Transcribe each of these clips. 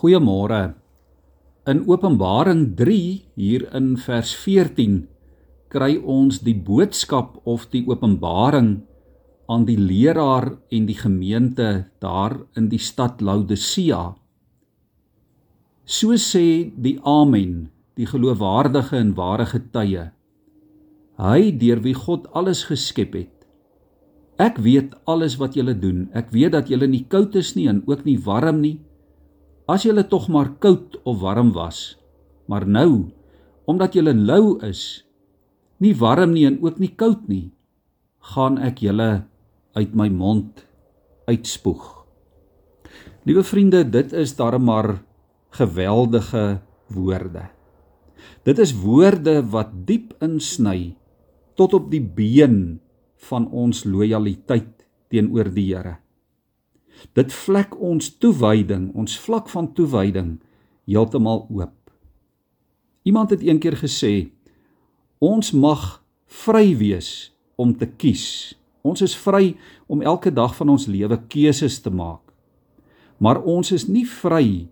Goeiemôre. In Openbaring 3 hier in vers 14 kry ons die boodskap of die openbaring aan die leraar en die gemeente daar in die stad Laodicea. So sê die Amen, die geloofwaardige en ware getuie. Hy deur wie God alles geskep het. Ek weet alles wat julle doen. Ek weet dat julle nie koud is nie en ook nie warm nie as julle tog maar koud of warm was. Maar nou, omdat julle lou is, nie warm nie en ook nie koud nie, gaan ek julle uit my mond uitspoeg. Liewe vriende, dit is darem maar geweldige woorde. Dit is woorde wat diep insny tot op die been van ons lojaliteit teenoor die Here. Dit vlek ons toewyding, ons vlak van toewyding heeltemal oop. Iemand het eendag gesê ons mag vry wees om te kies. Ons is vry om elke dag van ons lewe keuses te maak. Maar ons is nie vry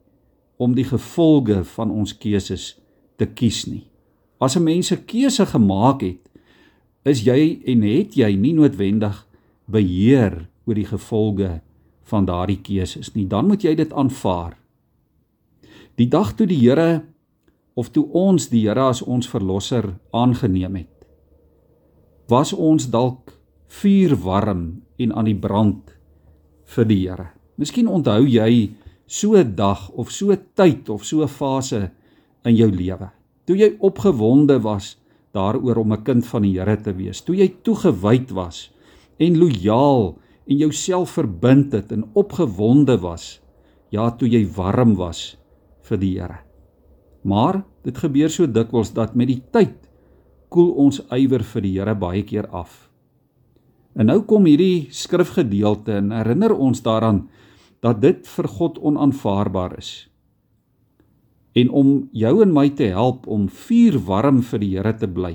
om die gevolge van ons keuses te kies nie. As 'n mens 'n keuse gemaak het, is jy en het jy nie noodwendig beheer oor die gevolge nie van daardie keuses nie, dan moet jy dit aanvaar. Die dag toe die Here of toe ons die Here as ons verlosser aangeneem het, was ons dalk vuur warm en aan die brand vir die Here. Miskien onthou jy so 'n dag of so 'n tyd of so 'n fase in jou lewe. Toe jy opgewonde was daaroor om 'n kind van die Here te wees, toe jy toegewyd was en lojaal en jouself verbind het en opgewonde was ja toe jy warm was vir die Here. Maar dit gebeur so dikwels dat met die tyd koel ons ywer vir die Here baie keer af. En nou kom hierdie skrifgedeelte en herinner ons daaraan dat dit vir God onaanvaarbaar is. En om jou en my te help om vuur warm vir die Here te bly,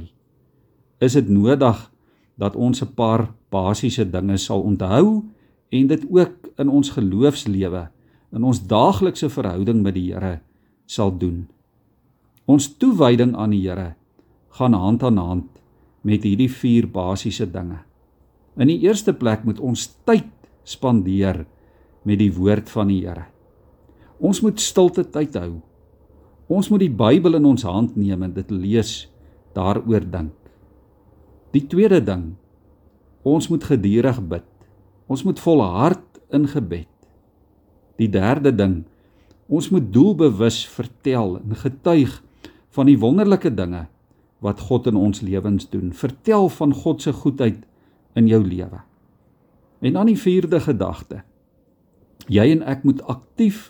is dit nodig dat ons 'n paar basiese dinge sal onthou en dit ook in ons geloofslewe, in ons daaglikse verhouding met die Here sal doen. Ons toewyding aan die Here gaan hand aan hand met hierdie vier basiese dinge. In die eerste plek moet ons tyd spandeer met die woord van die Here. Ons moet stilte tyd hou. Ons moet die Bybel in ons hand neem en dit lees, daaroor dink. Die tweede ding, ons moet gedurig bid. Ons moet volhard in gebed. Die derde ding, ons moet doelbewus vertel en getuig van die wonderlike dinge wat God in ons lewens doen. Vertel van God se goedheid in jou lewe. En dan die vierde gedagte. Jy en ek moet aktief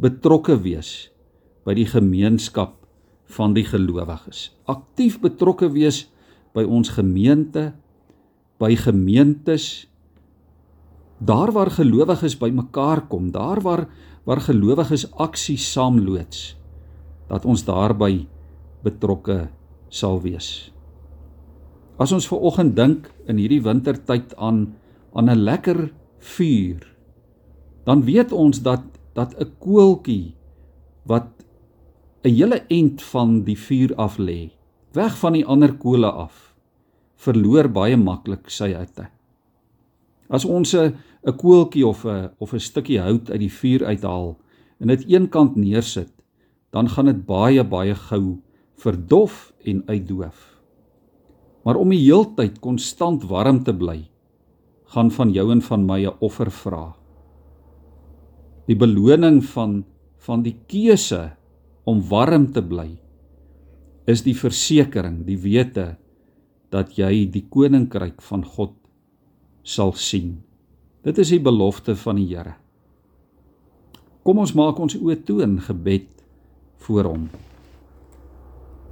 betrokke wees by die gemeenskap van die gelowiges. Aktief betrokke wees by ons gemeente, by gemeentes daar waar gelowiges bymekaar kom, daar waar waar gelowiges aksie saamloots, dat ons daarby betrokke sal wees. As ons ver oggend dink in hierdie wintertyd aan aan 'n lekker vuur, dan weet ons dat dat 'n koeltjie wat 'n hele end van die vuur af lê, weg van die ander kole af verloor baie maklik sy hitte. As ons 'n 'n koeltjie of 'n of 'n stukkie hout uit die vuur uithaal en dit eenkant neersit, dan gaan dit baie baie gou verdof en uitdoof. Maar om die heeltyd konstant warm te bly, gaan van jou en van my 'n offer vra. Die beloning van van die keuse om warm te bly is die versekering, die wete dat jy die koninkryk van God sal sien. Dit is die belofte van die Here. Kom ons maak ons oë toe in gebed voor hom.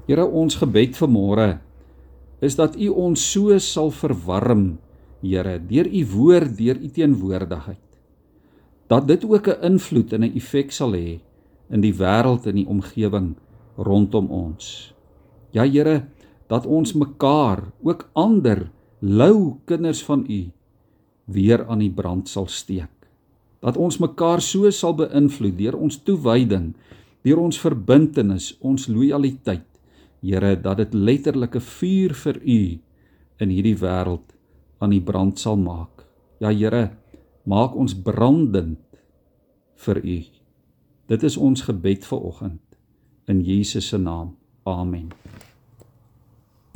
Here, ons gebed vir môre is dat U ons so sal verwarm, Here, deur U woord, deur U teenwoordigheid. Dat dit ook 'n invloed en 'n effek sal hê in die wêreld en die omgewing rondom ons. Ja, Here, dat ons mekaar, ook ander lou kinders van U weer aan die brand sal steek. Dat ons mekaar so sal beïnvloed deur ons toewyding, deur ons verbintenis, ons lojaliteit. Here, dat dit letterlike vuur vir U in hierdie wêreld aan die brand sal maak. Ja Here, maak ons brandend vir U. Dit is ons gebed vir oggend in Jesus se naam. Amen.